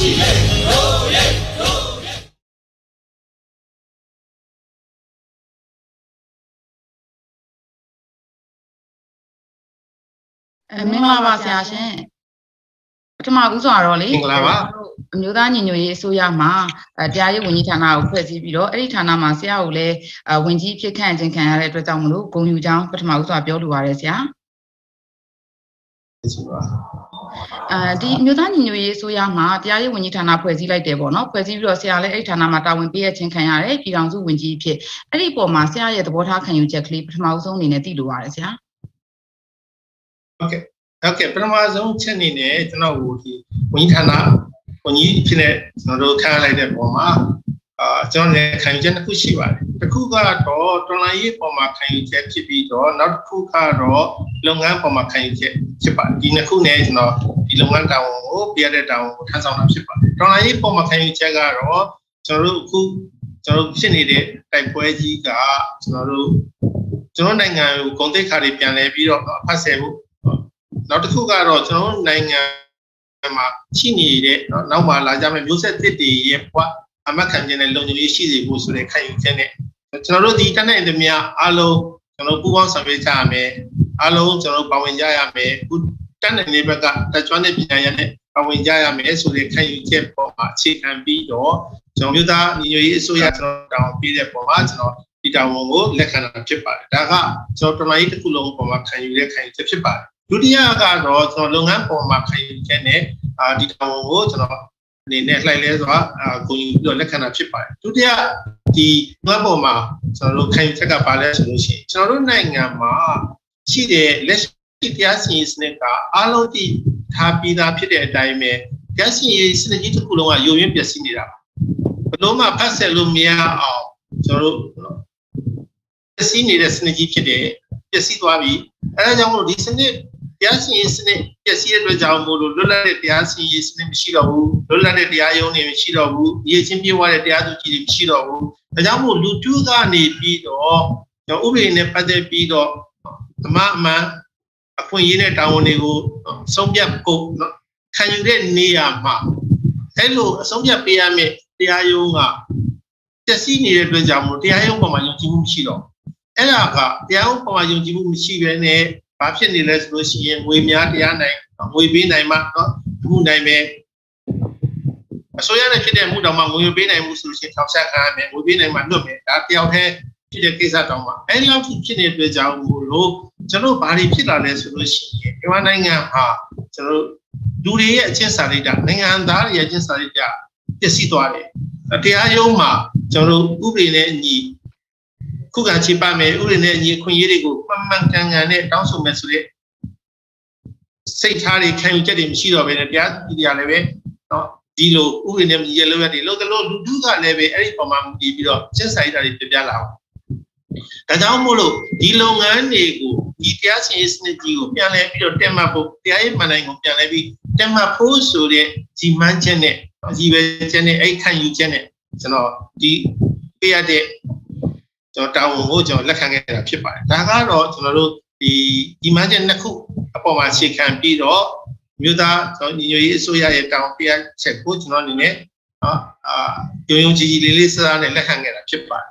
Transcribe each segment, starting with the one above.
ရှိလေတို့ရဲ့အဲမင်္ဂလာပါဆရာရှင်ပထမဦးစွာတော့လေမင်္ဂလာပါအမျိုးသားညီညွတ်ရေးအစိုးရမှာအဲတရားရေးဝန်ကြီးဌာနကိုဖွဲ့စည်းပြီးတော့အဲ့ဒီဌာနမှာဆရာကိုလည်းအဲဝန်ကြီးဖြစ်ခန့်ခြင်းခံရတဲ့အတွက်ကြောင့်မလို့ဂုဏ်ယူကြောင်းပထမဦးစွာပြောလိုပါတယ်ဆရာဆိုပါ အဲဒီအမျိုးသားညီညွတ်ရေးအစိုးရမှာတရားရေးဝန်ကြီးဌာနဖွဲ့စည်းလိုက်တယ်ပေါ့နော်ဖွဲ့စည်းပြီးတော့ဆရာလည်းအဲ့ဒီဌာနမှာတာဝန်ပေးရခြင်းခံရတယ်ပြည်ထောင်စုဝန်ကြီးအဖြစ်အဲ့ဒီပုံမှာဆရာရဲ့သဘောထားခံယူချက်ကလေးပထမဦးဆုံးအနေနဲ့သိလိုပါတယ်ဆရာဟုတ်ကဲ့ဟုတ်ကဲ့ပထမဆုံးချက်အနေနဲ့ကျွန်တော်ကိုဒီဝန်ကြီးဌာနဝန်ကြီးဖြစ်တဲ့ကျွန်တော်တို့ခန့်လိုက်တဲ့ပုံမှာ အာကျွန်တော်လည်းခံယူချက်တစ်ခုရှိပါတယ်တစ်ခုကတော့တော်လိုင်းရေးပုံမှာခံယူချက်ဖြစ်ပြီးတော့နောက်တစ်ခုကတော့လုပ်ငန်းပုံမှာခံယူချက်ဖြစ်ပါတယ်ဒီနှစ်ခုနဲ့ကျွန်တော်ဒီလုပ်ငန်းတာဝန်ကိုပြရတဲ့တာဝန်ကိုထမ်းဆောင်တာဖြစ်ပါတယ်တော်လိုင်းရေးပုံမှာခံယူချက်ကတော့ကျွန်တော်တို့အခုကျွန်တော်တို့ဖြစ်နေတဲ့တိုက်ပွဲကြီးကကျွန်တော်တို့ကျွန်တော်နိုင်ငံကိုဂုဏ်သိက္ခာတွေပြန်လဲပြီးတော့အဖတ်ဆယ်ဖို့နောက်တစ်ခုကတော့ကျွန်တော်တို့နိုင်ငံမှာရှိနေတဲ့နော်နောက်မှာလာကြမယ့်မျိုးဆက်သစ်တွေရဲ့ဘဝ အမတ်ခံခြင်းနဲ့လုံခြုံရေးရှိစေဖို့ဆိုတဲ့ခံယူချက်နဲ့ကျွန်တော်တို့ဒီတနက်တည်းများအားလုံးကျွန်တော်ပူးပေါင်းဆောင်ရွက်ကြရမယ်အားလုံးကျွန်တော်ပါဝင်ကြရမယ်ခုတနက်နေ့ဘက်ကတက်ကြွတဲ့ပညာရနဲ့ပါဝင်ကြရမယ်ဆိုတဲ့ခံယူချက်ပေါ်မှာအခြေခံပြီးတော့ကျွန်တော်မျိုးသားညီညွတ်ရေးအစိုးရကျွန်တော်တောင်းပေးတဲ့ပုံမှာကျွန်တော်ဒီတာဝန်ကိုလက်ခံတာဖြစ်ပါတယ်ဒါကကျွန်တော်တော်လိုင်းတစ်ခုလုံးပုံမှာခံယူတဲ့ခံယူချက်ဖြစ်ပါတယ်ဒုတိယကတော့ကျွန်တော်လုပ်ငန်းပုံမှာခံယူချက်နဲ့အာဒီတောင်ကိုကျွန်တော် အနေနဲ့လှိုက်လဲစွာအာကိုယူပြီးတော့လက်ခံတာဖြစ်ပါတယ်ဒုတိယဒီငါပုံမှာကျွန်တော်တို့ခံယူချက်ကပါလဲဆိုလို့ရှိရင်ကျွန်တော်တို့နိုင်ငံမှာရှိတဲ့လက်ရှိတရားစီရင်စနစ်ကအားလုံးတည်ထားပြီးသားဖြစ်တဲ့အတိုင်းပဲတရားစီရင်စနစ်ကြီးတစ်ခုလုံးကယိုယွင်းပျက်စီးနေတာပါဘလို့မှဖတ်ဆက်လို့မရအောင်ကျွန်တော်တို့ပျက်စီးနေတဲ့စနစ်ကြီးဖြစ်တယ်ပျက်စီးသွားပြီအဲဒါကြောင့်မို့လို့ဒီစနစ် တရားစီရင်စနစ်ပျက်စီးတဲ့အတွက်ကြောင့်မို့လို့လွတ်လပ်တဲ့တရားစီရင်စနစ်မရှိတော့ဘူးလွတ်လပ်တဲ့တရားရုံးတွေမရှိတော့ဘူးရည်ချင်းပြေဝတဲ့တရားသူကြီးတွေမရှိတော့ဘူးဒါကြောင့်မို့လူတူးကနေပြီးတော့ကျွန်တော်ဥပဒေနဲ့ပတ်သက်ပြီးတော့အမှန်အမှန်အခွင့်အရေးနဲ့တာဝန်တွေကိုဆုံးဖြတ်ဖို့နော်ခံယူတဲ့နေရာမှာအဲ့လိုအဆုံးဖြတ်ပေးရမယ့်တရားရုံးကပျက်စီးနေတဲ့အတွက်ကြောင့်မို့တရားရုံးပေါ်မှာယုံကြည်မှုမရှိတော့အဲ့ဒါကတရားရုံးပေါ်မှာယုံကြည်မှုမရှိဘဲနဲ့ ဘာဖြစ်နေလဲဆိုလို့ရှိရင်ငွေများတရားနိုင်ငွေပေးနိုင်မှနော်မှုနိုင်မယ်အစိုးရနဲ့ဖြစ်တဲ့မှုတောင်မှငွေပေးနိုင်မှုဆိုလို့ရှိရင်ထောက်ဆက်ခံရမယ်ငွေပေးနိုင်မှလွတ်မယ်ဒါတယောက်တည်းဖြစ်တဲ့ကိစ္စတောင်မှအဲဒီလောက်ဖြစ်နေတဲ့အတွက်ကြောင့်မို့လို့ကျွန်တော်ဘာတွေဖြစ်လာလဲဆိုလို့ရှိရင်မြန်မာနိုင်ငံဟာကျွန်တော်လူတွေရဲ့အချင်းစာရိတ္တနိုင်ငံသားတွေရဲ့အချင်းစာရိတ္တပျက်စီးသွားတယ်တရားရုံးမှာကျွန်တော်ဥပဒေနဲ့အညီ ခုခံချေပမယ်ဥပဒေနဲ့အညီအခွင့်အရေးတွေကိုမှန်မှန်ကန်ကန်နဲ့တောင်းဆိုမယ်ဆိုတဲ့စိတ်ထားတွေခံယူချက်တွေမရှိတော့ဘဲနဲ့တရားသူတရားလည်းပဲနော်ဒီလိုဥပဒေနဲ့မညီတဲ့လုပ်ရက်တွေလုပ်သလိုလူထုကလည်းပဲအဲ့ဒီပုံမှန်မူတည်ပြီးတော့ချက်ဆိုင်တာတွေပြပြလာအောင်ဒါကြောင့်မို့လို့ဒီလုပ်ငန်းတွေကိုဒီတရားစီရင်စနစ်ကြီးကိုပြန်လည်ပြီးတော့တက်မှတ်ဖို့တရားရေးမှန်တိုင်းကိုပြန်လည်ပြီးတက်မှတ်ဖို့ဆိုတဲ့ဒီမှန်းချက်နဲ့ဒီပဲချက်နဲ့အဲ့ခံယူချက်နဲ့ကျွန်တော်ဒီပေးရတဲ့ ကျွန်တော်တာဝန်ကိုကျွန်တော်လက်ခံခဲ့တာဖြစ်ပါတယ်ဒါကတော့ကျွန်တော်တို့ဒီဒီမှန်းချက်နှစ်ခုအပေါ်မှာအခြေခံပြီးတော့မြို့သားကျွန်တော်ညီညွတ်ရေးအစိုးရရဲ့တာဝန်ပေးချက်ကိုကျွန်တော်အနေနဲ့နော်အာယုံယုံကြည်ကြည်လေးလေးစားစားနဲ့လက်ခံခဲ့တာဖြစ်ပါတယ်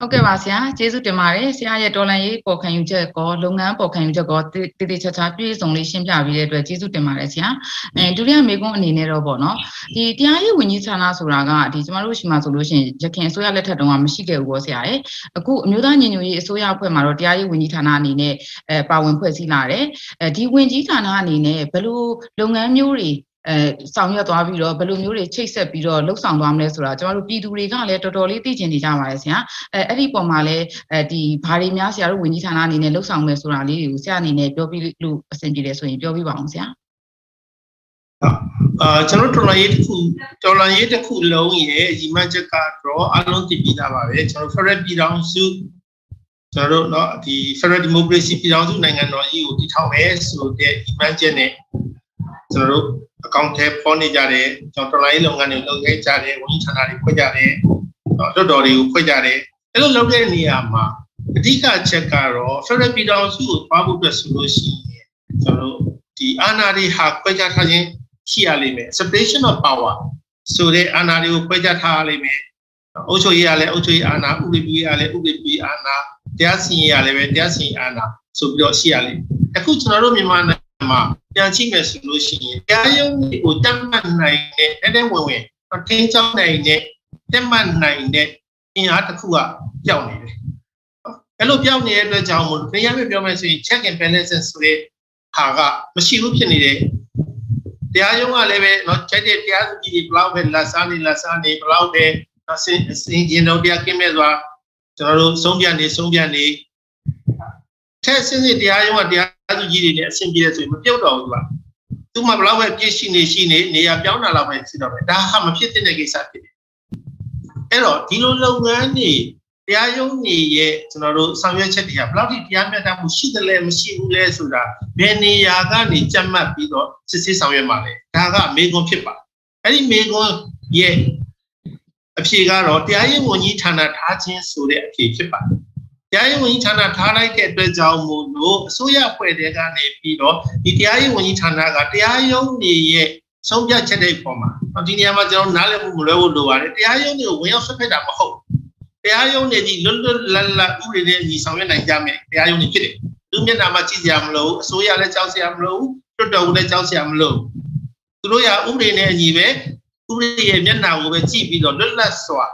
ဟုတ်ကဲ့ပါဆရာကျေးဇူးတင်ပါတယ်ဆရာရဲ့တော်လန်ရေးပေါ်ခံယူချက်ကောလုပ်ငန်းပေါ်ခံယူချက်ကောတည်တည်ချာချာပြည့်စုံလေးရှင်းပြပြီးတဲ့အတွက်ကျေးဇူးတင်ပါတယ်ဆရာအဲဒုတိယမေကွန်းအနေနဲ့တော့ပေါ့နော်ဒီတရားရေးဝန်ကြီးဌာနဆိုတာကဒီကျမတို့ရှိမှဆိုလို့ရှိရင်ရခင်အစိုးရလက်ထက်တုန်းကမရှိခဲ့ဘူးပေါ့ဆရာရဲ့အခုအမျိုးသားညီညွတ်ရေးအစိုးရအဖွဲ့မှာတော့တရားရေးဝန်ကြီးဌာနအနေနဲ့အဲပါဝင်ဖွဲ့စည်းလာတယ်အဲဒီဝန်ကြီးဌာနအနေနဲ့ဘယ်လိုလုပ်ငန်းမျိုးတွေ အဲဆောင်ရွက်သွားပြီးတော့ဘယ်လိုမျိုးတွေချိတ်ဆက်ပြီးတော့လှုပ်ဆောင်သွားမလဲဆိုတာကျွန်တော်တို့ပြည်သူတွေကလည်းတော်တော်လေးသိကျင်နေကြပါတယ်ဆရာအဲအဲ့ဒီပုံမှာလည်းအဲဒီဘာတွေများဆရာတို့ဝန်ကြီးဌာနအနေနဲ့လှုပ်ဆောင်မယ်ဆိုတာလေးတွေကိုဆရာအနေနဲ့ပြောပြလို့အဆင်ပြေတယ်ဆိုရင်ပြောပြပါအောင်ဆရာ အာကျွန်တော်တော်လိုင်းရေးတစ်ခုတော်လိုင်းရေးတစ်ခုလုံးရဲ့အကြီးမချက်ကတော့အလုံးတည်ပြီးသားပါပဲကျွန်တော် Federal ပြည်ထောင်စုကျွန်တော်တို့เนาะဒီ Federal Democracy ပြည်ထောင်စုနိုင်ငံတော်ကြီးကိုတည်ထောင်မယ်ဆိုတဲ့ဒီမှန်းချ က်နဲ့ကျွန်တော်တို့အကောင့်ထဲပေါ်နေကြတယ်ကျွန်တော်တော်လိုင်းရေးလုပ်ငန်းတွေလုပ်ခဲ့ကြတယ်ဝန်ကြီးဌာနတွေဖွဲ့ကြတယ်လွတ်တော်တွေကိုဖွဲ့ကြတယ်အဲ့လိုလုပ်တဲ့နေရာမှာအဓိကချက်ကတော့ Federal ပြည်ထောင်စုကိုသွားဖို့အတွက်ဆိုလို့ရှိရင်ကျွန်တော်တို့ဒီအာဏာတွေဟာခွဲခြားထားခြင်းရှိရလိမ့်မယ် separation of power ဆိုတဲ့အာဏာတွေကိုခွဲခြားထားရလိမ့်မယ်အုပ်ချုပ်ရေးရလဲအုပ်ချုပ်ရေးအာဏာဥပဒေပြုရေးရလဲဥပဒေပြုရေးအာဏာတရားစီရင်ရလဲပဲတရားစီရင်အာဏာဆိုပြီးတော့ရှိရလိမ့်မယ်အခုကျွန်တော်တို့မြန်မာနိုင်ငံ မှာပြန်ကြည့်မယ်ဆိုလို့ရှိရင်တရားရုံးကိုတတ်မှတ်နိုင်တဲ့တဲ့တဲ့ဝင်ဝင်ထင်းချောင်းနိုင်တဲ့တက်မှတ်နိုင်တဲ့အင်အားတစ်ခုကပြောင်းနေတယ်အဲ့လိုပြောင်းနေတဲ့အတွက်ကြောင့်မို့တရားပြပြောမယ်ဆိုရင် check and balance ဆိုတဲ့ဟာကမရှိဘူးဖြစ်နေတယ်တရားရုံးကလည်းပဲเนาะချက်တဲ့တရားသူကြီးတွေဘလောက်ပဲလက်စားနေလက်စားနေဘလောက်ပဲစင်စင်ကျင်တော့တရားကင်းမဲ့စွာကျွန်တော်တို့ဆုံးဖြတ်နေဆုံးဖြတ်နေထက်စင်းစစ်တရားရုံးကတရား သူကြီးတွေနဲ့အဆင်ပြေတယ်ဆိုရင်မပြုတ်တော့ဘူးကွာသူမှဘလောက်ပဲပြည့်ရှိနေရှိနေနေရာပြောင်းတာလောက်ပဲရှိတော့ပဲဒါဟာမဖြစ်တဲ့ကိစ္စဖြစ်တယ်အဲ့တော့ဒီလိုလုပ်ငန်းတွေတရားရုံးနေရဲ့ကျွန်တော်တို့ဆောင်ရွက်ချက်တွေကဘယ်လောက်ထိတရားမျှတမှုရှိတယ်လဲမရှိဘူးလဲဆိုတာဘယ်နေရာကနေကြက်မှတ်ပြီးတော့စစ်ဆေးဆောင်ရွက်မှာလဲဒါကမေကွန်ဖြစ်ပါအဲ့ဒီမေကွန်ရဲ့အဖြေကတော့တရားရေးဝန်ကြီးဌာနထားခြင်းဆိုတဲ့အဖြေဖြစ်ပါတယ် တရားရေးဝန်ကြီးဌာနထားလိုက်တဲ့အတွက်ကြောင့်မို့လို့အစိုးရဖွဲ့တဲ့ကနေပြီးတော့ဒီတရားရေးဝန်ကြီးဌာနကတရားရုံးနေရဲ့ဆုံးဖြတ်ချက်တွေပေါ်မှာဒီနေရာမှာကျွန်တော်နားလည်မှုမလွဲဘူးလိုပါတယ်တရားရုံးတွေကိုဝင်ရောက်ဆွဲဖက်တာမဟုတ်တရားရုံးတွေဒီလွတ်လွတ်လပ်လပ်ဥပဒေနဲ့ညီဆောင်ရွက်နိုင်ကြမယ်တရားရုံးတွေဖြစ်တယ်သူမျက်နှာမှာကြည့်ကြရမလို့အစိုးရလည်းကြောက်စရာမလိုဘူးတွတ်တော်လည်းကြောက်စရာမလိုသူတို့ရဥပဒေနဲ့အညီပဲဥပဒေရဲ့မျက်နှာကိုပဲကြည့်ပြီးတော့လွတ်လပ်စွာ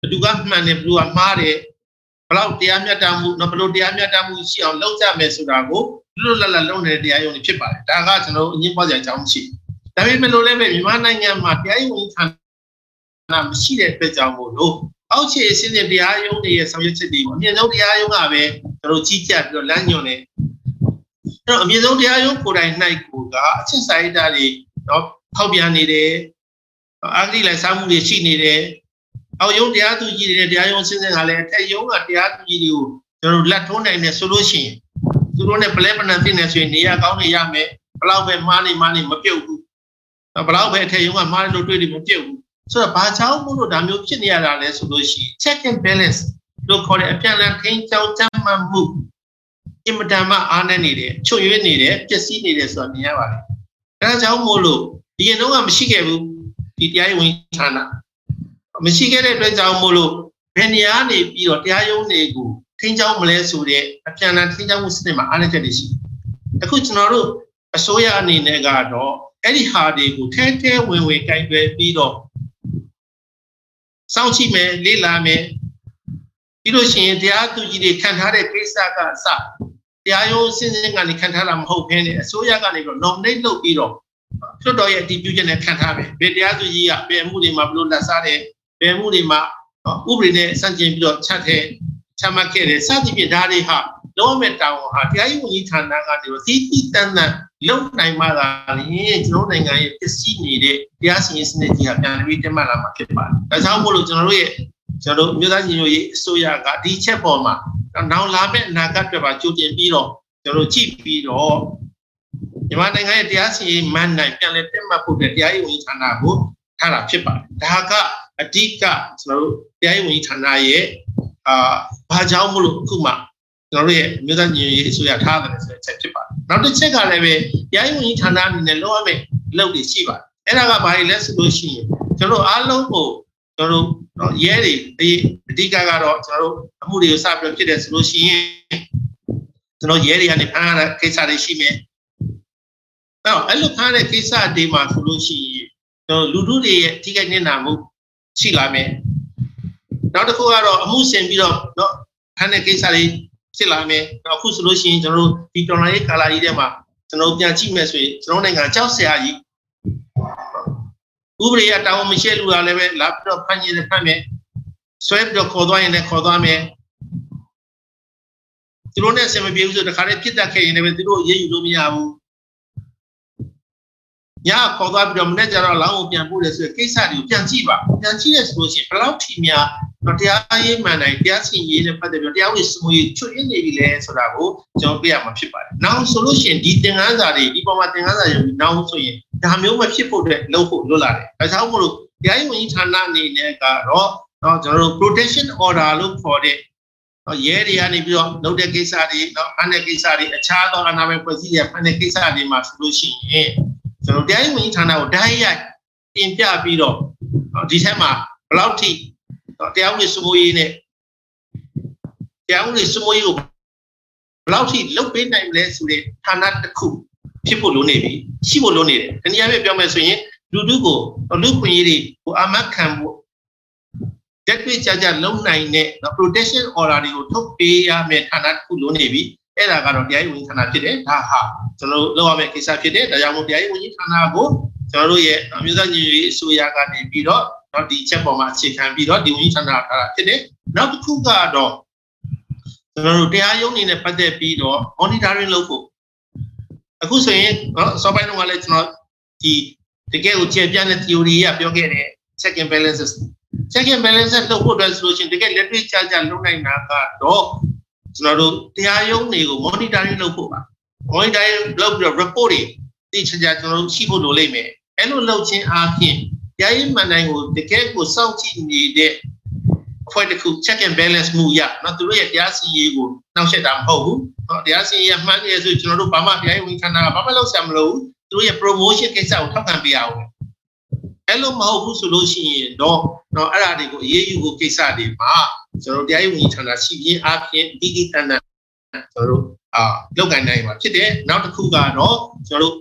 ဘယ်သူကမှန်တယ်ဘယ်သူကမှားတယ် ဘလောက်တရားမျှတမှုနော်ဘလို့တရားမျှတမှုရှိအောင်လုပ်ကြမယ်ဆိုတာကိုလွတ်လပ်လပ်လုပ်နေတဲ့တရားရုံးတွေဖြစ်ပါတယ်ဒါကကျွန်တော်အငင်းပွားစရာအကြောင်းမရှိဒါပေမဲ့လို့လည်းမြန်မာနိုင်ငံမှာတရားရုံးဌာနမရှိတဲ့အတွက်ကြောင့်မို့လို့အောက်ခြေအဆင့်နဲ့တရားရုံးတွေရဲ့ဆောင်ရွက်ချက်တွေကိုအမြင့်ဆုံးတရားရုံးကပဲကျွန်တော်ကြီးကြပ်ပြီးတော့လမ်းညွှန်တယ်အဲ့တော့အမြင့်ဆုံးတရားရုံးကိုယ်တိုင်၌ကိုကအချက်ဆိုင်တာတွေတော့ဖောက်ပြန်နေတယ်အာဂတိလိုက်စားမှုတွေရှိနေတယ် အောက်ရုံးတရားသူကြီးတွေတရားရုံးစဉ်းစဉ်ကလည်းအထက်ရုံးကတရားသူကြီးတွေကိုကျွန်တော်လက်ထိုးနိုင်တယ်ဆိုလို့ရှိရင်သူတို့နဲ့ပလဲပနံသိနေဆိုရင်နေရာကောင်းနေရမယ်ဘလောက်ပဲမားနေမားနေမပြုတ်ဘူးဘလောက်ပဲအထက်ရုံးကမားလို့တွေ့တယ်မပြုတ်ဘူးဆိုတော့ဘာကြောင့်မို့လို့ဒါမျိုးဖြစ်နေရတာလဲဆိုလို့ရှိရင် check and balance လို့ခေါ်တဲ့အပြန်အလှန်ထိန်းကျောင်းကြမ်းမှတ်မှုအင်မတန်မှအားနည်းနေတယ်ချွတ်ရွေးနေတယ်ပျက်စီးနေတယ်ဆိုတာမြင်ရပါတယ်ဒါကြောင့်မို့လို့ဒီရင်တော့မရှိခဲ့ဘူးဒီတရားရေးဝန်ဌာန မရှိခဲ့တဲ့အတွက်ကြောင့်မို့လို့ဘယ်နေရာနေပြီးတော့တရားရုံးတွေကိုထိန်းကျောင်းမလဲဆိုတဲ့အပြန်အလှန်ထိန်းကျောင်းမှုစနစ်မှာအားနည်းချက်တွေရှိအခုကျွန်တော်တို့အစိုးရအနေနဲ့ကတော့အဲ့ဒီဟာတွေကိုထဲထဲဝင်ဝင်ကင်တွယ်ပြီးတော့စောင့်ကြည့်မယ်လေ့လာမယ်ပြီးလို့ရှိရင်တရားသူကြီးတွေခံထားတဲ့ကိစ္စကအစတရားရုံးစဉ်စဉ်ကနေခံထားတာမဟုတ်ဘဲနဲ့အစိုးရကနေပြီးတော့ nominate လုပ်ပြီးတော့လွှတ်တော်ရဲ့အတည်ပြုချက်နဲ့ခံထားမယ်ဘယ်တရားသူကြီးကဘယ်မှုတွေမှာဘလို့လက်စားတယ် ဘယ်မှုတွေမှာဥပဒေနဲ့စန့်ကျင်ပြီးတော့ချက်တဲ့ချမှတ်ခဲ့တယ်စသဖြင့်ဒါတွေဟာလုံးဝမဲ့တောင်းဟာတရားရေးဝန်ကြီးဌာနကနေတော့စီးစီးတန်းတန်းလုံနိုင်မှသာရင်ကျွန်တော်နိုင်ငံရဲ့ပစ္စည်းနေတဲ့တရားစီရင်စနစ်ကြီးဟာပြန်ပြီးတက်မှလာမှာဖြစ်ပါတယ်။ဒါကြောင့်မို့လို့ကျွန်တော်တို့ရဲ့ကျွန်တော်တို့မြို့သားညီညွတ်ရေးအစိုးရကဒီချက်ပေါ်မှာနောက်လာမယ့်အနာဂတ်တွေပါကြိုတင်ပြီးတော့ကျွန်တော်တို့ကြည့်ပြီးတော့မြန်မာနိုင်ငံရဲ့တရားစီရင်မှန်းနိုင်ပြန်လဲတက်မှတ်ဖို့တရားရေးဝန်ကြီးဌာနကိုထားတာဖြစ်ပါတယ်။ဒါက အဓိကကျွန်တော်တို့တရားရေးဝန်ကြီးဌာနရဲ့အာဘာကြောင့်မလို့အခုမှကျွန်တော်တို့ရဲ့မြို့သားညီညွတ်ရေးအစိုးရထားတယ်ဆိုတဲ့ချက်ဖြစ်ပါတယ်နောက်တစ်ချက်ကလည်းပဲရိုင်းဝင်ဌာနအနေနဲ့လုပ်ရမယ့်လုပ်တွေရှိပါတယ်အဲ့ဒါကဘာတွေလဲဆိုလို့ရှိရင်ကျွန်တော်အားလုံးကိုကျွန်တော်တို့ရဲတွေအဓိကကတော့ကျွန်တော်တို့အမှုတွေကိုစပြီးဖြစ်တယ်ဆိုလို့ရှိရင်ကျွန်တော်ရဲတွေကနေဖမ်းရတဲ့ကိစ္စတွေရှိမယ်အဲ့တော့အဲ့လိုဖမ်းတဲ့ကိစ္စတွေမှာဆိုလို့ရှိရင်ကျွန်တော်လူထုတွေရဲ့အဓိကညနာမှု ရှိလာမယ်နောက်တစ်ခုကတော့အမှုဆင်ပြီးတော့เนาะဖမ်းတဲ့ကိစ္စတွေဖြစ်လာမယ်အခုဆိုလို့ရှိရင်ကျွန်တော်တို့ဒီတော်လိုင်းကာလာကြီးထဲမှာကျွန်တော်ပြန်ကြည့်မယ်ဆိုရင်ကျွန်တော်နိုင်ငံကြောက်စရာကြီးဥပဒေရတောင်းမရှိလူကလည်းပဲလာပြီးတော့ဖမ်းရည်ဖမ်းမယ်ဆွဲပြီးတော့ခေါ်သွားရင်လည်းခေါ်သွားမယ်သူတို့နဲ့ဆင်မပြေဘူးဆိုတခါတည်းပြစ်တတ်ခဲ့ရင်လည်းသူတို့ရေးယူလို့မရဘူး ညခေါ်သွားပြီးတော့မနေ့ကျတော့လောင်းကိုပြန်ပို့တယ်ဆိုရင်ကိစ္စတွေကိုပြန်ကြည့်ပါပြန်ကြည့်ရဆိုလို့ရှိရင်ဘယ်လောက်ထိများတော့တရားရေးမှန်တိုင်းတရားစီရင်နဲ့ပတ်သက်ပြီးတရားဝင်စမှုရေးချွတ်ရင်းနေပြီလဲဆိုတာကိုကျွန်တော်ပြရမှာဖြစ်ပါတယ်။နောက်ဆိုလို့ရှိရင်ဒီသင်ခန်းစာတွေဒီပေါ်မှာသင်ခန်းစာတွေနောက်ဆိုရင်ဒါမျိုးမဖြစ်ဖို့အတွက်လုပ်ဖို့လွတ်လာတယ်။ဒါကြောင့်မို့လို့တရားရေးဝန်ကြီးဌာနအနေနဲ့ကတော့တော့ကျွန်တော်တို့ protection order လို့ခေါ်တဲ့တော့ရဲတွေကနေပြီးတော့လုပ်တဲ့ကိစ္စတွေတော့ဖမ်းတဲ့ကိစ္စတွေအခြားသောအနာမည်ဖွဲ့စည်းရဖမ်းတဲ့ကိစ္စတွေမှာဆိုလို့ရှိရင် ကျွန်တော်တရားရေးဝန်ကြီးဌာနကိုဓာတ်ရိုက်တင်ပြပြီးတော့ဒီထက်မှာဘယ်လောက်ထိတရားဥပဒေစိုးမိုးရေးနဲ့တရားဥပဒေစိုးမိုးရေးကိုဘယ်လောက်ထိလုပ်ပေးနိုင်မလဲဆိုတဲ့ဌာနတစ်ခုဖြစ်ဖို့လိုနေပြီရှိဖို့လိုနေတယ်တနည်းအားဖြင့်ပြောမယ်ဆိုရင်လူထုကိုလူခွင့်ရေးတွေကိုအမတ်ခံဖို့တက်တွေ့ကြကြလုံနိုင်တဲ့ protection order တွေကိုထုတ်ပေးရမယ့်ဌာနတစ်ခုလိုနေပြီ အဲ့ဒါကတော့တရားရေးဝန်ကြီးဌာနဖြစ်တယ်ဒါဟာကျွန်တော်တို့လုပ်ရမယ့်ကိစ္စဖြစ်တယ်ဒါကြောင့်မို့တရားရေးဝန်ကြီးဌာနကိုကျွန်တော်တို့ရဲ့အမျိုးသားညီညွတ်ရေးအစိုးရကနေပြီးတော့တော့ဒီချက်ပေါ်မှာအခြေခံပြီးတော့ဒီဝန်ကြီးဌာနထားတာဖြစ်တယ်နောက်တစ်ခုကတော့ကျွန်တော်တို့တရားရုံးနေနဲ့ပတ်သက်ပြီးတော့ monitoring လုပ်ဖို့အခုဆိုရင်နော်စောပိုင်းတော့လည်းကျွန်တော်ဒီတကယ်ကိုကျေပြန့်တဲ့ theory ကပြောခဲ့တယ် check and balances check and balances လုပ်ဖို့အတွက်ဆိုလို့ရှိရင်တကယ်လက်တွေ့ကြကြလုပ်နိုင်တာကတော့ ကျွန်တော်တို့တရားရုံးတွေကို monitoring လုပ်ဖို့ပါ monitoring လုပ်ပြီးတော့ report တွေသိချင်ကြကျွန်တော်တို့ရှိဖို့လိုလိမ့်မယ်အဲ့လိုလုပ်ခြင်းအပြင်တရားရေးမှန်တိုင်းကိုတကယ်ကိုစောင့်ကြည့်နေတဲ့အဖွဲ့တစ်ခု check and balance မှုရနော်သူတို့ရဲ့တရားစီရင်ကိုနှောက်ယှက်တာမဟုတ်ဘူးနော်တရားစီရင်မှန်တယ်ဆိုကျွန်တော်တို့ဘာမှတရားရေးဝန်ခံတာဘာမှလုပ်ဆရာမလို့သူတို့ရဲ့ promotion ကိစ္စကိုထောက်ခံပေးရအောင် အဲ့လိုမဟုတ်ဘူးဆိုလို့ရှိရင်တော့တော့အဲ့ဒါတွေကိုအရေးယူဖို့ကိစ္စတွေမှာကျွန်တော်တရားရေးဝန်ကြီးဌာနရှိခြင်းအပြင်ဒီဒီတန်တန်ကျွန်တော်တို့အာလောက်ကန်နိုင်မှာဖြစ်တယ်နောက်တစ်ခုကတော့ကျွန်တော်တို့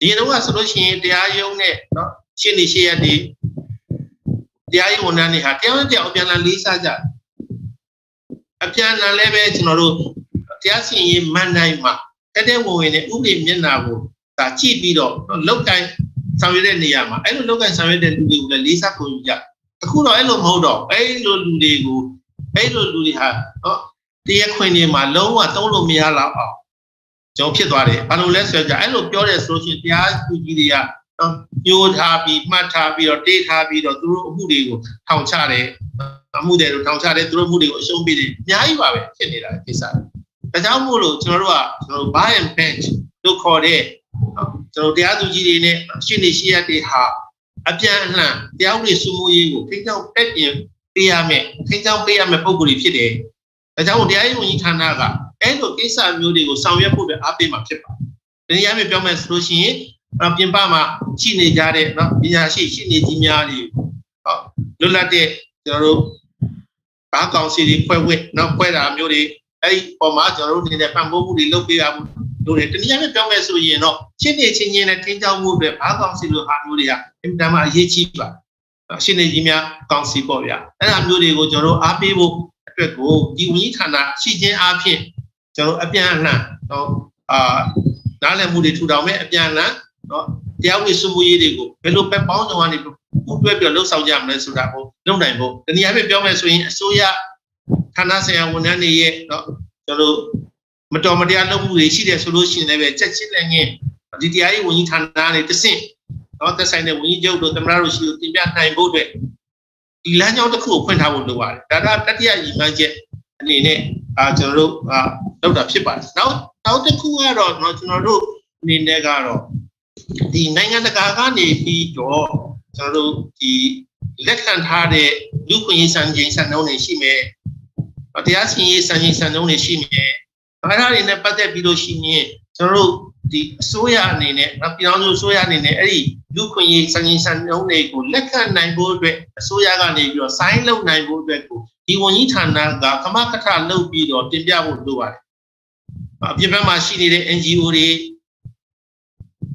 ဒီတော့ကဆိုလို့ရှိရင်တရားရုံးနဲ့နော်ရှင်းနေရှေ့ရတဲ့တရားရေးဝန်ထမ်းတွေဟာတရားဝင်တရားအပြန်အလှန်လေးစားကြအပြန်အလှန်လည်းပဲကျွန်တော်တို့တရားစီရင်ရေးမန်တိုင်းမှာတက်တဲ့ဝင်ဝင်နဲ့ဥပဒေမျက်နှာကိုဒါကြည့်ပြီးတော့လောက်ကန် ဆောင်ရွက်တဲ့နေရာမှာအဲ့လိုလောက်ကန်ဆောင်ရွက်တဲ့လူတွေကိုလည်းလေးစားပုံယူကြအခုတော့အဲ့လိုမဟုတ်တော့အဲ့လိုလူတွေကိုအဲ့လိုလူတွေဟာဟောတရားခွင်တွေမှာလုံးဝသုံးလို့မရတော့အောင်ကျွန်တော်ဖြစ်သွားတယ်ဘာလို့လဲဆိုကြအဲ့လိုပြောတယ်ဆိုလို့ရှိရင်တရားသူကြီးတွေကညှိုးထားပြီးမှတ်ထားပြီးတော့တေးထားပြီးတော့သူတို့အမှုတွေကိုထောင်ချတယ်အမှုတွေကိုထောင်ချတယ်သူတို့အမှုတွေကိုအရှုံးပေးတယ်အများကြီးပါပဲဖြစ်နေတာကိစ္စဒါကြောင့်မို့လို့ကျွန်တော်တို့ကကျွန်တော်တို့ buy and bench လို့ခေါ်တဲ့ ကျွန်တော်တရားသူကြီးတွေနဲ့ရှင်းနေရှင်းရတဲ့ဟာအပြန်အလှန်တရားဥပဒေစိုးမိုးရေးကိုထိန်းချောင်းတက်ပြင်ပေးရမယ်ထိန်းချောင်းပေးရမယ်ပုံစံတွေဖြစ်တယ်ဒါကြောင့်တရားရေးဝန်ကြီးဌာနကအဲ့လိုကိစ္စမျိုးတွေကိုဆောင်ရွက်ဖို့အတွက်အားပေးမှာဖြစ်ပါတယ်။ဒီနေရာမှာပြောမယ်ဆိုလို့ရှိရင်ပြင်ပမှာရှိနေကြတဲ့နော်ပညာရှိရှိနေကြီးများတွေဟောလွတ်လပ်တဲ့ကျွန်တော်တို့ဘာကောင်စီတွေဖွဲ့ဝဲနော်ဖွဲ့တာမျိုးတွေအဲ့ဒီပေါ်မှာကျွန်တော်တို့အနေနဲ့ပံ့ပိုးမှုတွေလုပ်ပေးရမှု တို့တွေတနည်းအားဖြင့်ပြောမယ်ဆိုရင်တော့ရှင်းနေချင်းချင်းနဲ့ထင်းကြောင်းမှုအတွက်ဘာကောင်စီလိုဟာမျိုးတွေကအင်တာမှာအရေးကြီးပါရှင်းနေကြီးများကောင်စီပေါ့ဗျာအဲ့ဒါမျိုးတွေကိုကျွန်တော်တို့အားပေးဖို့အတွက်ကိုဒီဝန်ကြီးဌာနရှိခြင်းအားဖြင့်ကျွန်တော်အပြန်အလှန်တော့အာနားလည်မှုတွေထူထောင်မဲ့အပြန်အလှန်နော်တရားဝင်စုမှုရေးတွေကိုဘယ်လိုပဲပေါင်းစုံကနေပူးတွဲပြီးလှုပ်ဆောင်ကြမလဲဆိုတာကိုလုပ်နိုင်ဖို့ဒီနေရာပြပြောမယ်ဆိုရင်အစိုးရဌာနဆိုင်ရာဝန်ထမ်းတွေရဲ့နော်ကျွန်တော် မတော်မတရားလုပ်မှုတွေရှိတယ်ဆိုလို့ရှိရင်လည်းပဲချက်ချင်းလည်းငင်းဒီတရားရေးဝန်ကြီးဌာနနဲ့တဆင့်နော်သက်ဆိုင်တဲ့ဝန်ကြီးချုပ်တို့သမ္မတတို့ရှိလို့တင်ပြနိုင်ဖို့အတွက်ဒီလမ်းကြောင်းတစ်ခုကိုဖွင့်ထားဖို့လိုပါတယ်ဒါကတတိယရည်မှန်းချက်အနေနဲ့အာကျွန်တော်တို့အာလုပ်တာဖြစ်ပါတယ်နောက်နောက်တစ်ခုကတော့ကျွန်တော်တို့အနေနဲ့ကတော့ဒီနိုင်ငံတကာကနေပြီးတော့ကျွန်တော်တို့ဒီလက်ခံထားတဲ့လူခွင့်ရေးစံချိန်စံနှုန်းတွေရှိမယ်တရားစီရင်ရေးစံချိန်စံနှုန်းတွေရှိမယ် အဲ့ဒါတွေနဲ့ပတ်သက်ပြီးလို့ရှိရင်ကျွန်တော်တို့ဒီအစိုးရအနေနဲ့ပြည်ထောင်စုအစိုးရအနေနဲ့အဲ့ဒီလူခွင့်ရေးစံချိန်စံနှုန်းတွေကိုလက်ခံနိုင်ဖို့အတွက်အစိုးရကနေပြီးတော့ဆိုင်းလုပ်နိုင်ဖို့အတွက်ကိုဒီဝန်ကြီးဌာနကကမကထလုပ်ပြီးတော့တင်ပြဖို့လိုပါတယ်အပြင်ဘက်မှာရှိနေတဲ့ NGO တွေ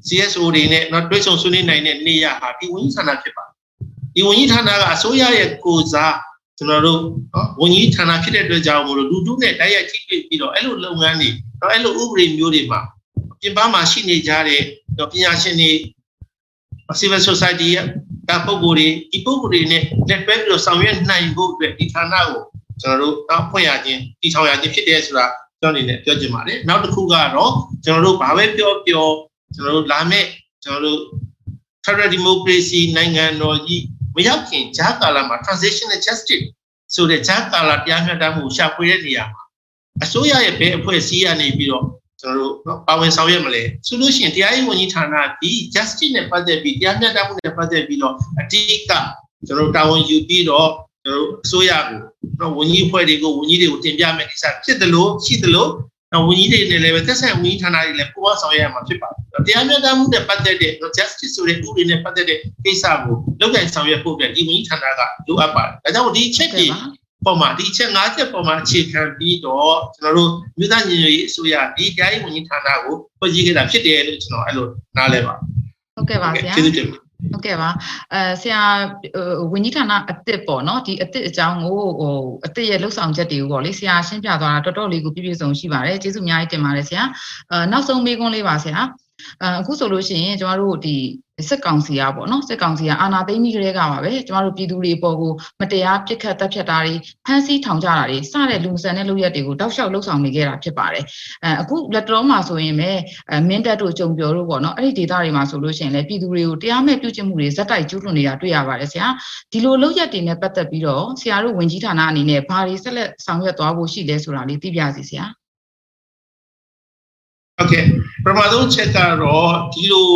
CSO တွေနဲ့တော့တွဲဆုံဆွေးနွေးနိုင်တဲ့နေရာဟာဒီဝန်ကြီးဌာနဖြစ်ပါတယ်ဒီဝန်ကြီးဌာနကအစိုးရရဲ့ကိုစား ကျွန်တော်တို့ဝန်ကြီးဌာနဖြစ်တဲ့အတွက်ကြောင့်မလို့လူထုနဲ့တိုက်ရိုက်ထိတွေ့ပြီးတော့အဲ့လိုလုပ်ငန်းတွေတော့အဲ့လိုဥပဒေမျိုးတွေမှာပြင်ပမှာရှိနေကြတဲ့ပညာရှင်တွေ civil society ကပုံကိုယ်တွေဒီပုံကိုယ်တွေနဲ့လက်တွဲပြီးတော့ဆောင်ရွက်နိုင်ဖို့အတွက်ဒီဌာနကိုကျွန်တော်တို့တောင်းဖွင့်ရခြင်းတည်ထောင်ရခြင်းဖြစ်တယ်ဆိုတာကျွန်တော်အနေနဲ့ပြောချင်ပါတယ်နောက်တစ်ခုကတော့ကျွန်တော်တို့ဘာပဲပြောပြောကျွန်တော်တို့လာမယ့်ကျွန်တော်တို့ Federal Democracy နိုင်ငံတော်ကြီး မရောက်ခင်ဂျာကာလာမှာ transitional justice ဆိုတဲ့ဂျာကာလာတရားမျှတမှုရှာဖွေတဲ့နေရာမှာအစိုးရရဲ့ဘယ်အဖွဲ့အစည်းကနေပြီးတော့ကျွန်တော်တို့နော်ပါဝင်ဆောင်ရွက်မလဲဆိုလို့ရှိရင်တရားရေးဝန်ကြီးဌာနဒီ justice နဲ့ပတ်သက်ပြီးတရားမျှတမှုနဲ့ပတ်သက်ပြီးတော့အတိအကကျွန်တော်တို့တာဝန်ယူပြီးတော့ကျွန်တော်တို့အစိုးရကိုနော်ဝန်ကြီးအဖွဲ့တွေကိုဝန်ကြီးတွေကိုတင်ပြမယ်ကိစ္စဖြစ်တယ်လို့ရှိတယ်လို့ နော်ဝန်ကြီးတွေနဲ့လည်းပဲသက်ဆိုင်ဝန်ကြီးဌာနတွေလည်းပူးပေါင်းဆောင်ရွက်ရမှာဖြစ်ပါတယ်တရားမျှတမှုနဲ့ပတ်သက်တဲ့ justice ဆိုတဲ့ဥပဒေနဲ့ပတ်သက်တဲ့ကိစ္စကိုလုပ်ကိုင်ဆောင်ရွက်ဖို့အတွက်ဒီဝန်ကြီးဌာနကလိုအပ်ပါတယ်ဒါကြောင့်ဒီချက်တွေပေါ်မှာဒီချက်၅ချက်ပေါ်မှာအခြေခံပြီးတော့ကျွန်တော်တို့မြို့သားညီညွတ်ရေးအစိုးရဒီတရားရေးဝန်ကြီးဌာနကိုဖွဲ့စည်းခဲ့တာဖြစ်တယ်လို့ကျွန်တော်အဲ့လိုနားလည်ပါဟုတ်ကဲ့ပါဆရာကျေးဇူးတင်ပါ ဟုတ်ကဲ့ပါအဲဆရာဝင်းကြီးဌာနအစ်စ်ပေါ့နော်ဒီအစ်စ်အကြောင်းကိုဟိုအစ်စ်ရဲ့လှုပ်ဆောင်ချက်တွေကိုပေါ့လေဆရာရှင်းပြသွားတာတော်တော်လေးကိုပြည့်ပြည့်စုံရှိပါတယ်ကျေးဇူးအများကြီးတင်ပါတယ်ဆရာအဲနောက်ဆုံးမေးခွန်းလေးပါဆရာအခုဆိုလို့ရှိရင်ကျမတို့ဒီ စစ်ကောင်စီကပေါ့နော်စစ်ကောင်စီကအာဏာသိမ်းပြီးကြတဲ့ကပါပဲကျမတို့ပြည်သူတွေအပေါ်ကိုမတရားပြစ်ခတ်တပ်ဖြတ်တာတွေဖမ်းဆီးထောင်ကြတာတွေစတဲ့လူဆန်တဲ့လုပ်ရက်တွေကိုတောက်လျှောက်လှုပ်ဆောင်နေခဲ့တာဖြစ်ပါတယ်အဲအခုလက်တော်မှာဆိုရင်ပဲမင်းတပ်တို့ကြုံပြောတို့ပေါ့နော်အဲ့ဒီဒေသတွေမှာဆိုလို့ရှိရင်လည်းပြည်သူတွေကိုတရားမဲ့ပြုကျင့်မှုတွေဇက်တိုက်ကျူးလွန်နေတာတွေ့ရပါတယ်ဆရာဒီလိုလုပ်ရက်တွေနဲ့ပတ်သက်ပြီးတော့ဆရာတို့ဝင်ကြီးဌာနအနေနဲ့ဘာတွေဆက်လက်ဆောင်ရွက်သွားဖို့ရှိလဲဆိုတာလေးသိပြစီဆရာဟုတ်ကဲ့ပထမဆုံးချက်ကတော့ဒီလို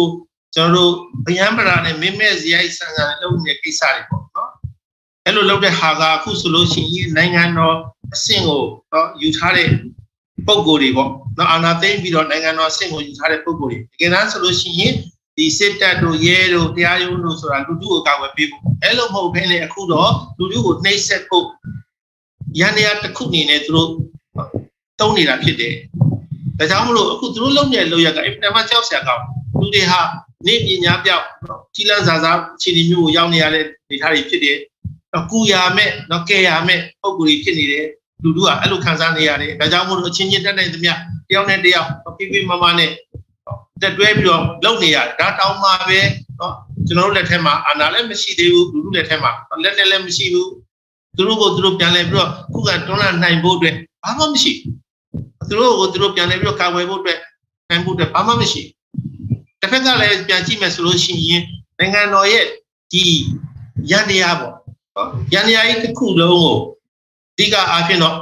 ကျွန်တော်တို့အယံပရာနဲ့မင်းမဲ့ဇယိုက်ဆန်ဆန်လုပ်နေတဲ့ကိစ္စတွေပေါ့နော်အဲ့လိုလုပ်တဲ့ဟာကအခုဆိုလို့ရှိရင်နိုင်ငံတော်အဆင့်ကိုတော့ယူထားတဲ့ပုံကိုယ်တွေပေါ့နော်အာဏာသိမ်းပြီးတော့နိုင်ငံတော်အဆင့်ကိုယူထားတဲ့ပုံကိုယ်တွေတကယ်တမ်းဆိုလို့ရှိရင်ဒီစစ်တပ်တို့ရဲတို့တရားရုံးတို့ဆိုတာလူထုကိုကာကွယ်ပေးဖို့အဲ့လိုမဟုတ်ဘဲနဲ့အခုတော့လူထုကိုနှိပ်စက်ဖို့ရန်တရားတစ်ခုအနေနဲ့သူတို့တုံးနေတာဖြစ်တယ်ဒါကြောင့်မလို့အခုသူတို့လုပ်နေတဲ့လုပ်ရကအင်တာမကြောက်စရာကောင်းလူတွေဟာ နေပညာပြောက်ကြီးလန်းစာစားခြေဒီမျိုးကိုရောက်နေရတဲ့ဒေသတွေဖြစ်တယ်တော့ကူရမဲ့တော့ကဲရမဲ့ပုံကူတွေဖြစ်နေတယ်လူတို့ကအဲ့လိုခံစားနေရတယ်ဒါကြောင့်မို့လို့အချင်းချင်းတက်နိုင်သမျှတယောက်နဲ့တယောက်ပြပြမမနဲ့တက်တွဲပြီးတော့လုပ်နေရတယ်ဒါတောင်းမှပဲနော်ကျွန်တော်တို့လက်ထက်မှာအာဏာလည်းမရှိသေးဘူးလူတို့လက်ထက်မှာလက်နဲ့လည်းမရှိဘူးသူတို့ကိုသူတို့ပြန်လဲပြီးတော့ခုကတွန်းလှန်နိုင်ဖို့အတွက်ဘာမှမရှိသူတို့ကိုသူတို့ပြန်လဲပြီးတော့ကာကွယ်ဖို့အတွက်နိုင်ဖို့အတွက်ဘာမှမရှိ တစ်ဖက်ကလည်းပြန်ကြည့်မယ်ဆိုလို့ရှိရင်နိုင်ငံတော်ရဲ့ဒီရန်တရားပေါ့နော်ရန်တရားကြီးတစ်ခုလုံးကိုအဓိကအားဖြင့်တော့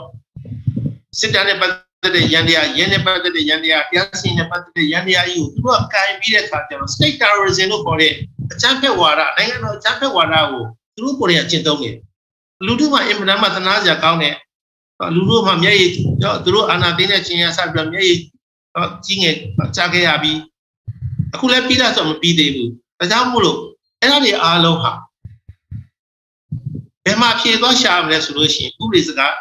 စစ်တပ်နဲ့ပတ်သက်တဲ့ရန်တရားရန်နဲ့ပတ်သက်တဲ့ရန်တရားတရားစီနဲ့ပတ်သက်တဲ့ရန်တရားကြီးကိုသူတို့ကကင်ပြီးတဲ့အခါကျတော့ state terrorism လို့ခေါ်တဲ့အကြမ်းဖက်ဝါဒနိုင်ငံတော်အကြမ်းဖက်ဝါဒကိုသူတို့ကိုယ်တိုင်ကျင့်သုံးနေတယ်လူထုမှာအင်မတန်မှသနာစရာကောင်းတဲ့လူတို့မှမျက်ရည်သူတို့အာဏာသိမ်းတဲ့ချင်းရဆပြီးတော့မျက်ရည်ကြီးငယ်ကြားခဲ့ရပြီး အခုလည်းပြီးတာဆိုမပြီးသေးဘူးဒါကြောင့်မို့လို့အဲ့ဒါတွေအားလုံးဟာဘယ်မှာဖြေသွားရှာမလဲဆိုလို့ရှိရင်ဥပဒေစကား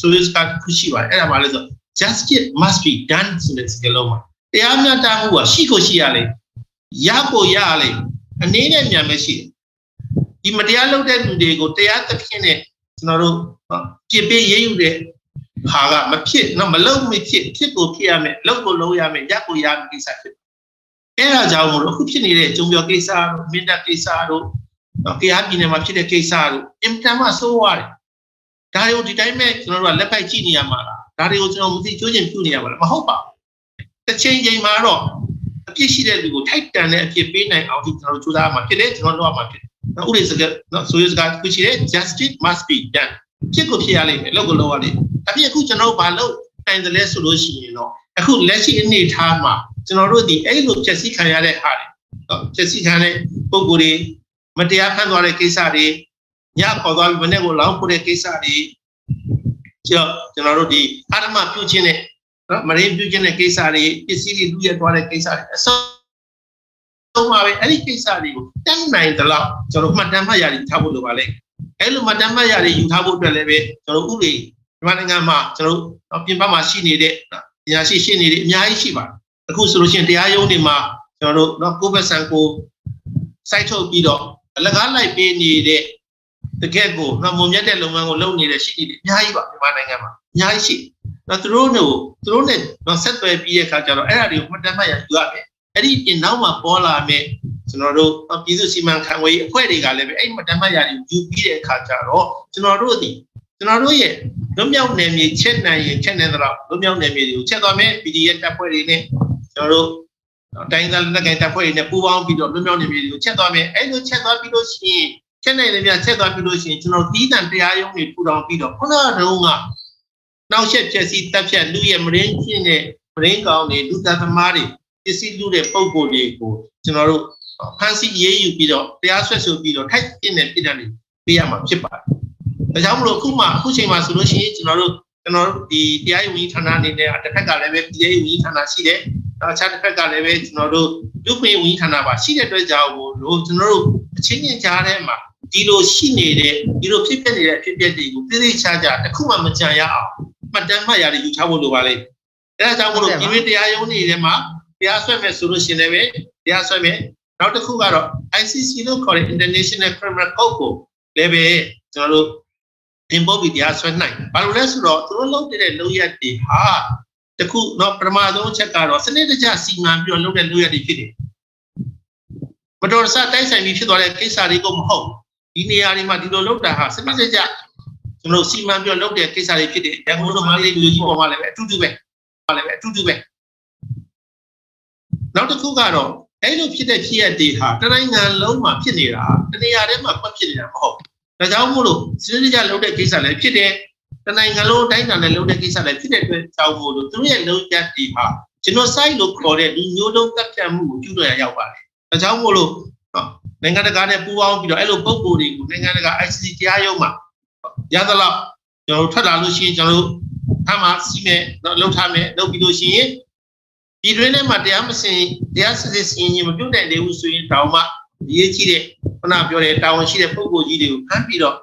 ဆိုရစကားခုရှိပါတယ်အဲ့ဒါမှလည်းဆို justice must be done ဆိုတဲ့စကားလုံးမှာတရားမျှတမှုကရှိကိုရှိရလေရကိုရလေအနေနဲ့မြန်မရှိဒီမတရားလုပ်တဲ့လူတွေကိုတရားသဖြင့်နဲ့ကျွန်တော်တို့ပြစ်ပေးရေးယူတဲ့ဟာကမဖြစ်နော်မလုပ်မဖြစ်ဖြစ်ကိုဖြစ်ရမယ်လုပ်ကိုလုပ်ရမယ်ရကိုရမယ်ကိစ္စဖြစ် အဲ့ဒါကြောင့်မို့လို့အခုဖြစ်နေတဲ့ဂျုံပြောကိစ္စတို့မင်းတပ်ကိစ္စတို့နော်ကြားပြည်နယ်မှာဖြစ်တဲ့ကိစ္စတို့အင်တန်မှဆိုးရတယ်ဒါတွေကိုဒီတိုင်းမဲ့ကျွန်တော်တို့ကလက်ပိုက်ကြည့်နေရမှာလားဒါတွေကိုကျွန်တော်မသိကျိုးကျင်ပြုနေရမှာလားမဟုတ်ပါဘူးတစ်ချိန်ချိန်မှာတော့အပြစ်ရှိတဲ့လူကိုထိုက်တန်တဲ့အပြစ်ပေးနိုင်အောင်ဒီကျွန်တော်တို့ကြိုးစားမှာဖြစ်တယ်ကျွန်တော်တို့ကမှာဖြစ်တယ်ဥပဒေစကားနော်ဆိုရစကားခုရှိတယ် justice must be done ဖြစ်ကိုဖြစ်ရလိမ့်မယ်လောက်ကိုလောက်ရလိမ့်မယ်အပြစ်အခုကျွန်တော်တို့ဘာလို့နိုင်တယ်လဲဆိုလို့ရှိရင်တော့ အခုလက်ရှိအနေထားမှာကျွန်တော်တို့ဒီအဲ့လိုဖြည့်ဆည်းခံရတဲ့ဟာတွေနော်ဖြည့်ဆည်းခံတဲ့ပုံကိုယ်တွေမတရားဖန်သွားတဲ့ကိစ္စတွေညခေါ်သွားပြီးမနေ့ကလောင်းပို့တဲ့ကိစ္စတွေကျော်ကျွန်တော်တို့ဒီအာရမပြုခြင်းနဲ့နော်မရင်းပြုခြင်းတဲ့ကိစ္စတွေပစ္စည်းတွေလူရသွားတဲ့ကိစ္စတွေအဆုံးပါပဲအဲ့ဒီကိစ္စတွေကိုတန်းနိုင်သလောက်ကျွန်တော်မှတ်တမ်းမှတ်ရည်ထားဖို့လိုပါလေအဲ့လိုမှတ်တမ်းမှတ်ရည်ယူထားဖို့အတွက်လည်းပဲကျွန်တော်ဥပဒေမြန်မာနိုင်ငံမှာကျွန်တော်ပြင်ပမှာရှိနေတဲ့ ပညာရှိရှိနေတယ်အများကြီးရှိပါတယ်အခုဆိုလို့ရှိရင်တရားရုံးတွေမှာကျွန်တော်တို့เนาะကိုဗစ်ဆန်ကိုစိုက်ထုတ်ပြီးတော့အလကားလိုက်ပေးနေတဲ့တကယ့်ကိုနှမုံမြတ်တဲ့လုပ်ငန်းကိုလုပ်နေတဲ့ရှိနေတယ်အများကြီးပါမြန်မာနိုင်ငံမှာအများကြီးရှိတော့သူတို့တို့သူတို့နဲ့တော့ဆက်သွယ်ပြီးတဲ့အခါကျတော့အဲ့ဒါတွေကိုမှတ်တမ်းမှတ်ရယူရတယ်အဲ့ဒီပြင်နောက်မှာပေါ်လာမဲ့ကျွန်တော်တို့ပြည်သူစီမံခန့်ခွဲရေးအဖွဲ့တွေကလည်းပဲအဲ့မှတ်တမ်းမှတ်ရယူပြီးတဲ့အခါကျတော့ကျွန်တော်တို့ဒီ ကျွန်တော်တို့ရဲ့လွတ်မြောက်နယ်မြေချက်နိုင်ရင်ချက်နိုင်တော့လွတ်မြောက်နယ်မြေတွေကိုချက်သွားမယ် PDF တပ်ဖွဲ့တွေနဲ့ကျွန်တော်တို့တိုင်းသားလက်ကိုင်တပ်ဖွဲ့တွေနဲ့ပူးပေါင်းပြီးတော့လွတ်မြောက်နယ်မြေတွေကိုချက်သွားမယ်အဲ့လိုချက်သွားပြီးလို့ရှိရင်ချက်နိုင်တယ်များချက်သွားပြီးလို့ရှိရင်ကျွန်တော်တီးတန်တရားရုံးတွေထူထောင်ပြီးတော့ခုနကတုန်းကနောက်ဆက်ချက်စီတပ်ဖြတ်လူရဲ့မရင်းချင်းနဲ့မရင်းကောင်တွေလူသားသမားတွေပစ္စည်းလူတဲ့ပုံကိုယ်တွေကိုကျွန်တော်တို့ဖန်ဆီးရေးယူပြီးတော့တရားဆွဲဆိုပြီးတော့ထိုက်ပြင်းတဲ့ပြည်တယ်ပေးရမှာဖြစ်ပါတယ် ဒါကြောင့်မလို့အခုမှအခုချိန်မှာဆိုလို့ရှိရင်ကျွန်တော်တို့ကျွန်တော်တို့ဒီတရားရေးဝန်ကြီးဌာနအနေနဲ့တစ်ဖက်ကလည်းပဲပြည်ရေးဝန်ကြီးဌာနရှိတယ်နောက်အခြားတစ်ဖက်ကလည်းပဲကျွန်တော်တို့လူခွင့်ဝန်ကြီးဌာနပါရှိတဲ့အတွက်ကြောင့်လို့ကျွန်တော်တို့အချင်းချင်းကြားထဲမှာဒီလိုရှိနေတဲ့ဒီလိုဖြစ်ဖြစ်နေတဲ့ဖြစ်ပျက်တွေကိုသိသိချာချာတစ်ခုမှမကြံရအောင်မှတ်တမ်းမှတ်ရတယ်ယူထားဖို့လိုပါလေအဲဒါကြောင့်မလို့ပြည်တွင်းတရားရုံးတွေထဲမှာတရားစွဲမယ်ဆိုလို့ရှိရင်လည်းတရားစွဲမယ်နောက်တစ်ခုကတော့ ICC လို့ခေါ်တဲ့ International Criminal Court ကိုလည်းပဲကျွန်တော်တို့ တင်ပို့ပြီးတရားစွဲနိုင်ဘာလို့လဲဆိုတော့သူတို့လုပ်တဲ့လုပ်ရက်တွေဟာတခုတော့ပထမဆုံးချက်ကတော့စနစ်တကျစီမံပြီးတော့လုပ်တဲ့လုပ်ရက်တွေဖြစ်တယ်မတော်တဆတိုက်ဆိုင်ပြီးဖြစ်သွားတဲ့ကိစ္စတွေကိုမဟုတ်ဒီနေရာတွေမှာဒီလိုလုပ်တာဟာစနစ်တကျကျွန်တော်စီမံပြီးတော့လုပ်တဲ့ကိစ္စတွေဖြစ်တယ်ရန်ကုန်တို့မန္တလေးလူကြီးပေါ်မှာလည်းပဲအတူတူပဲပါလည်းပဲအတူတူပဲနောက်တစ်ခုကတော့အဲ့လိုဖြစ်တဲ့ဖြစ်ရတဲ့ဟာတနိုင်ငံလုံးမှာဖြစ်နေတာတနေရာထဲမှာပတ်ဖြစ်နေတာမဟုတ် ဒါကြောင့်မို့လို့စနစ်တကျလုပ်တဲ့ကိစ္စလည်းဖြစ်တယ်တနိုင်ငံလုံးတိုင်းတာနဲ့လုပ်တဲ့ကိစ္စလည်းဖြစ်တဲ့အတွက်ကြောင့်မို့လို့သူရဲ့လုံးရက်ဒီဟာကျွန်တော် site လို့ခေါ်တဲ့လူမျိုးလုံးတက်ပြတ်မှုကိုကျူးလွန်ရရောက်ပါတယ်ဒါကြောင့်မို့လို့နိုင်ငံတကာနဲ့ပူးပေါင်းပြီးတော့အဲ့လိုပုံကိုယ်တွေကိုနိုင်ငံတကာ ICC တရားရုံးမှာရသလောက်ကျွန်တော်ထွက်လာလို့ရှိရင်ကျွန်တော်တို့အမှစီးမယ်လောက်ထားမယ်လုပ်ပြီးလို့ရှိရင်ဒီတွင်းထဲမှာတရားမစင်တရားစစ်စစ်စီရင်မပြုတ်နိုင်သေးဘူးဆိုရင်တောင်မှ ရေးကြည့်တဲ့ခုနပြောတဲ့တာဝန်ရှိတဲ့ပုံကိုယ်ကြီးတွေကိုဖမ်းပြီးတော့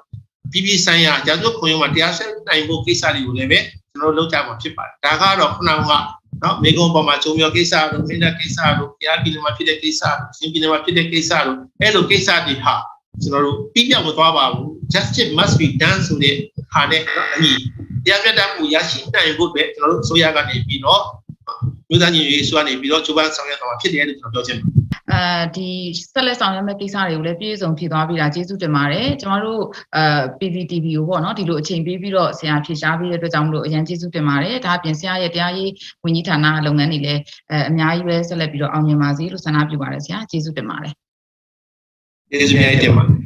ပြည်ပြည်ဆိုင်ရာကြာစုခွင့်ရုံးမှာတရားစွဲနိုင်ဖို့ကိစ္စတွေကိုလည်းပဲကျွန်တော်လုပ်ကြမှာဖြစ်ပါတယ်ဒါကတော့ခုနကနော်မေကွန်ပေါ်မှာဂျုံမြော်ကိစ္စတို့မင်းတပ်ကိစ္စတို့တရားပြည်နယ်မှာဖြစ်တဲ့ကိစ္စတို့ရှင်ပြည်နယ်မှာဖြစ်တဲ့ကိစ္စတို့အဲ့လိုကိစ္စတွေဟာကျွန်တော်တို့ပြီးပြောက်မသွားပါဘူး justice must be done ဆိုတဲ့ဟာနဲ့အညီတရားပြတ်တတ်မှုရရှိနိုင်ဖို့အတွက်ကျွန်တော်တို့အစိုးရကနေပြီးတော့မြို့သားညီရေးဆိုကနေပြီးတော့ဂျိုးပန်းဆောင်ရွက်သွားမှာဖြစ်တယ်လို့ကျွန်တော်ပြောချင်ပါတယ် အဲဒီဆက်လက်ဆောင်ရွက်မဲ့ကိစ္စတွေကိုလည်းပြည့်စုံဖြစ်သွားပြီလားကျေးဇူးတင်ပါတယ်ကျမတို့အဲ PVTV ကိုပေါ့နော်ဒီလိုအချိန်ပေးပြီးတော့ဆရာဖြေရှားပေးတဲ့အတွက်ကြောင့်မလို့အရင်ကျေးဇူးတင်ပါတယ်ဒါအပြင်ဆရာရဲ့တရားရေးဝန်ကြီးဌာနလုပ်ငန်းတွေလည်းအဲအများကြီးပဲဆက်လက်ပြီးတော့အောင်မြင်ပါစေလို့ဆန္ဒပြုပါတယ်ဆရာကျေးဇူးတင်ပါတယ်ကျေးဇူးများတင်ပါတယ်